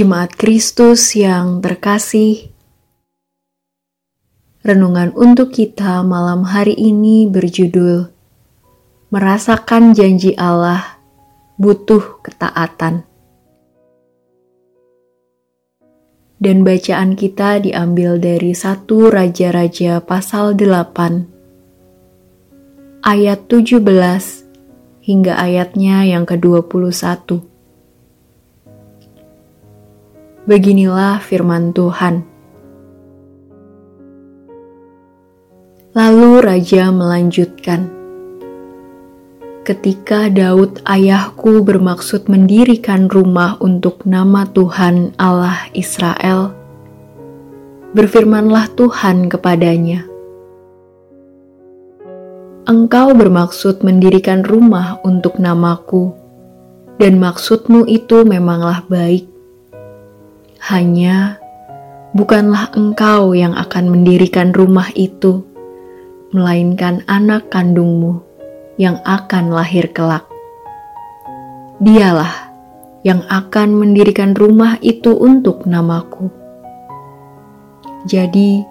Jemaat Kristus yang terkasih, renungan untuk kita malam hari ini berjudul "Merasakan Janji Allah Butuh Ketaatan". Dan bacaan kita diambil dari satu Raja-Raja pasal 8 ayat 17 hingga ayatnya yang ke-21. Beginilah firman Tuhan. Lalu raja melanjutkan, "Ketika Daud ayahku bermaksud mendirikan rumah untuk nama Tuhan Allah Israel, berfirmanlah Tuhan kepadanya." Engkau bermaksud mendirikan rumah untuk namaku, dan maksudmu itu memanglah baik hanya bukanlah engkau yang akan mendirikan rumah itu, melainkan anak kandungmu yang akan lahir kelak. Dialah yang akan mendirikan rumah itu untuk namaku. Jadi,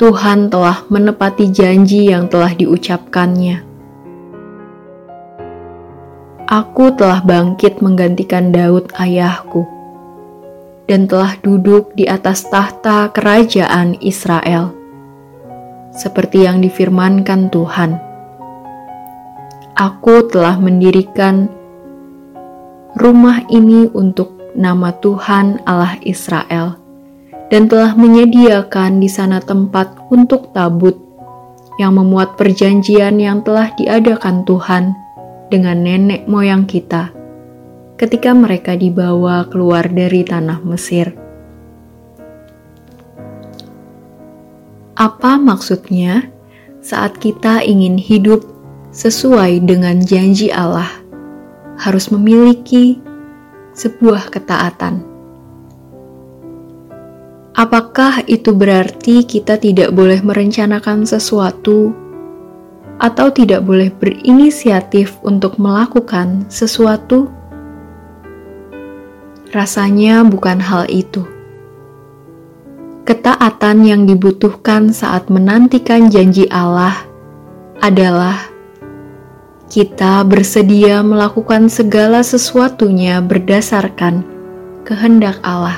Tuhan telah menepati janji yang telah diucapkannya. Aku telah bangkit menggantikan Daud ayahku dan telah duduk di atas tahta kerajaan Israel, seperti yang difirmankan Tuhan. Aku telah mendirikan rumah ini untuk nama Tuhan Allah Israel, dan telah menyediakan di sana tempat untuk tabut yang memuat perjanjian yang telah diadakan Tuhan dengan nenek moyang kita ketika mereka dibawa keluar dari tanah Mesir. Apa maksudnya saat kita ingin hidup sesuai dengan janji Allah? Harus memiliki sebuah ketaatan. Apakah itu berarti kita tidak boleh merencanakan sesuatu atau tidak boleh berinisiatif untuk melakukan sesuatu? Rasanya bukan hal itu. Ketaatan yang dibutuhkan saat menantikan janji Allah adalah kita bersedia melakukan segala sesuatunya berdasarkan kehendak Allah.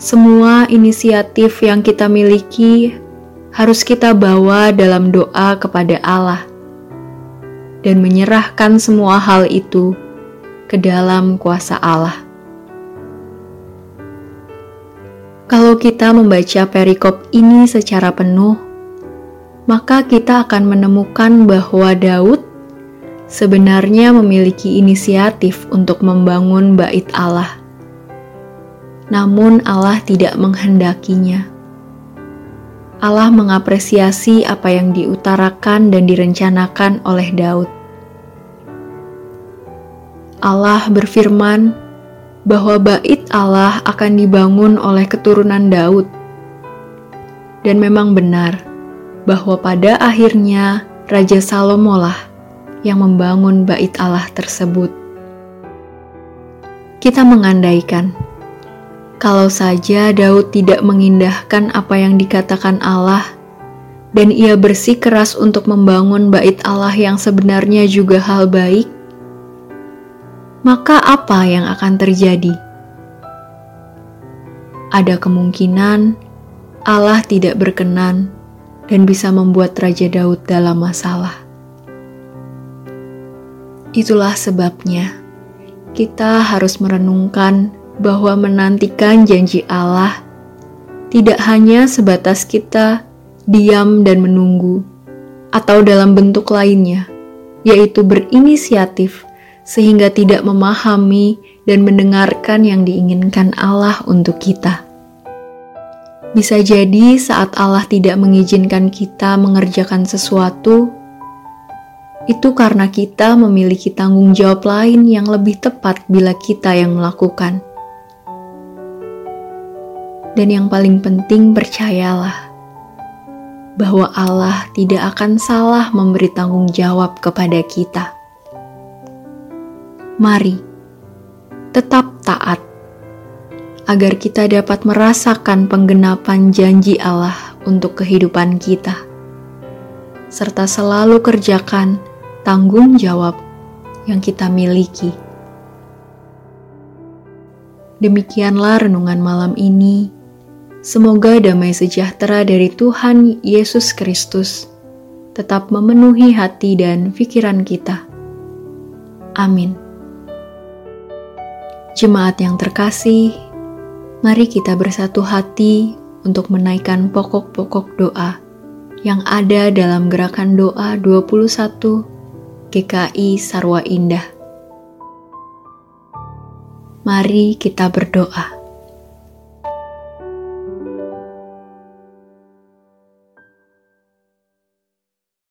Semua inisiatif yang kita miliki harus kita bawa dalam doa kepada Allah dan menyerahkan semua hal itu ke dalam kuasa Allah. Kalau kita membaca perikop ini secara penuh, maka kita akan menemukan bahwa Daud sebenarnya memiliki inisiatif untuk membangun bait Allah. Namun Allah tidak menghendakinya. Allah mengapresiasi apa yang diutarakan dan direncanakan oleh Daud. Allah berfirman bahwa bait Allah akan dibangun oleh keturunan Daud. Dan memang benar bahwa pada akhirnya Raja Salomo lah yang membangun bait Allah tersebut. Kita mengandaikan kalau saja Daud tidak mengindahkan apa yang dikatakan Allah dan ia bersikeras untuk membangun bait Allah yang sebenarnya juga hal baik, maka apa yang akan terjadi? Ada kemungkinan Allah tidak berkenan dan bisa membuat Raja Daud dalam masalah. Itulah sebabnya kita harus merenungkan bahwa menantikan janji Allah tidak hanya sebatas kita diam dan menunggu, atau dalam bentuk lainnya, yaitu berinisiatif sehingga tidak memahami dan mendengarkan yang diinginkan Allah untuk kita. Bisa jadi saat Allah tidak mengizinkan kita mengerjakan sesuatu, itu karena kita memiliki tanggung jawab lain yang lebih tepat bila kita yang melakukan. Dan yang paling penting, percayalah bahwa Allah tidak akan salah memberi tanggung jawab kepada kita. Mari tetap taat, agar kita dapat merasakan penggenapan janji Allah untuk kehidupan kita, serta selalu kerjakan tanggung jawab yang kita miliki. Demikianlah renungan malam ini. Semoga damai sejahtera dari Tuhan Yesus Kristus tetap memenuhi hati dan pikiran kita. Amin. Jemaat yang terkasih, mari kita bersatu hati untuk menaikkan pokok-pokok doa yang ada dalam gerakan doa 21 GKI Sarwa Indah. Mari kita berdoa.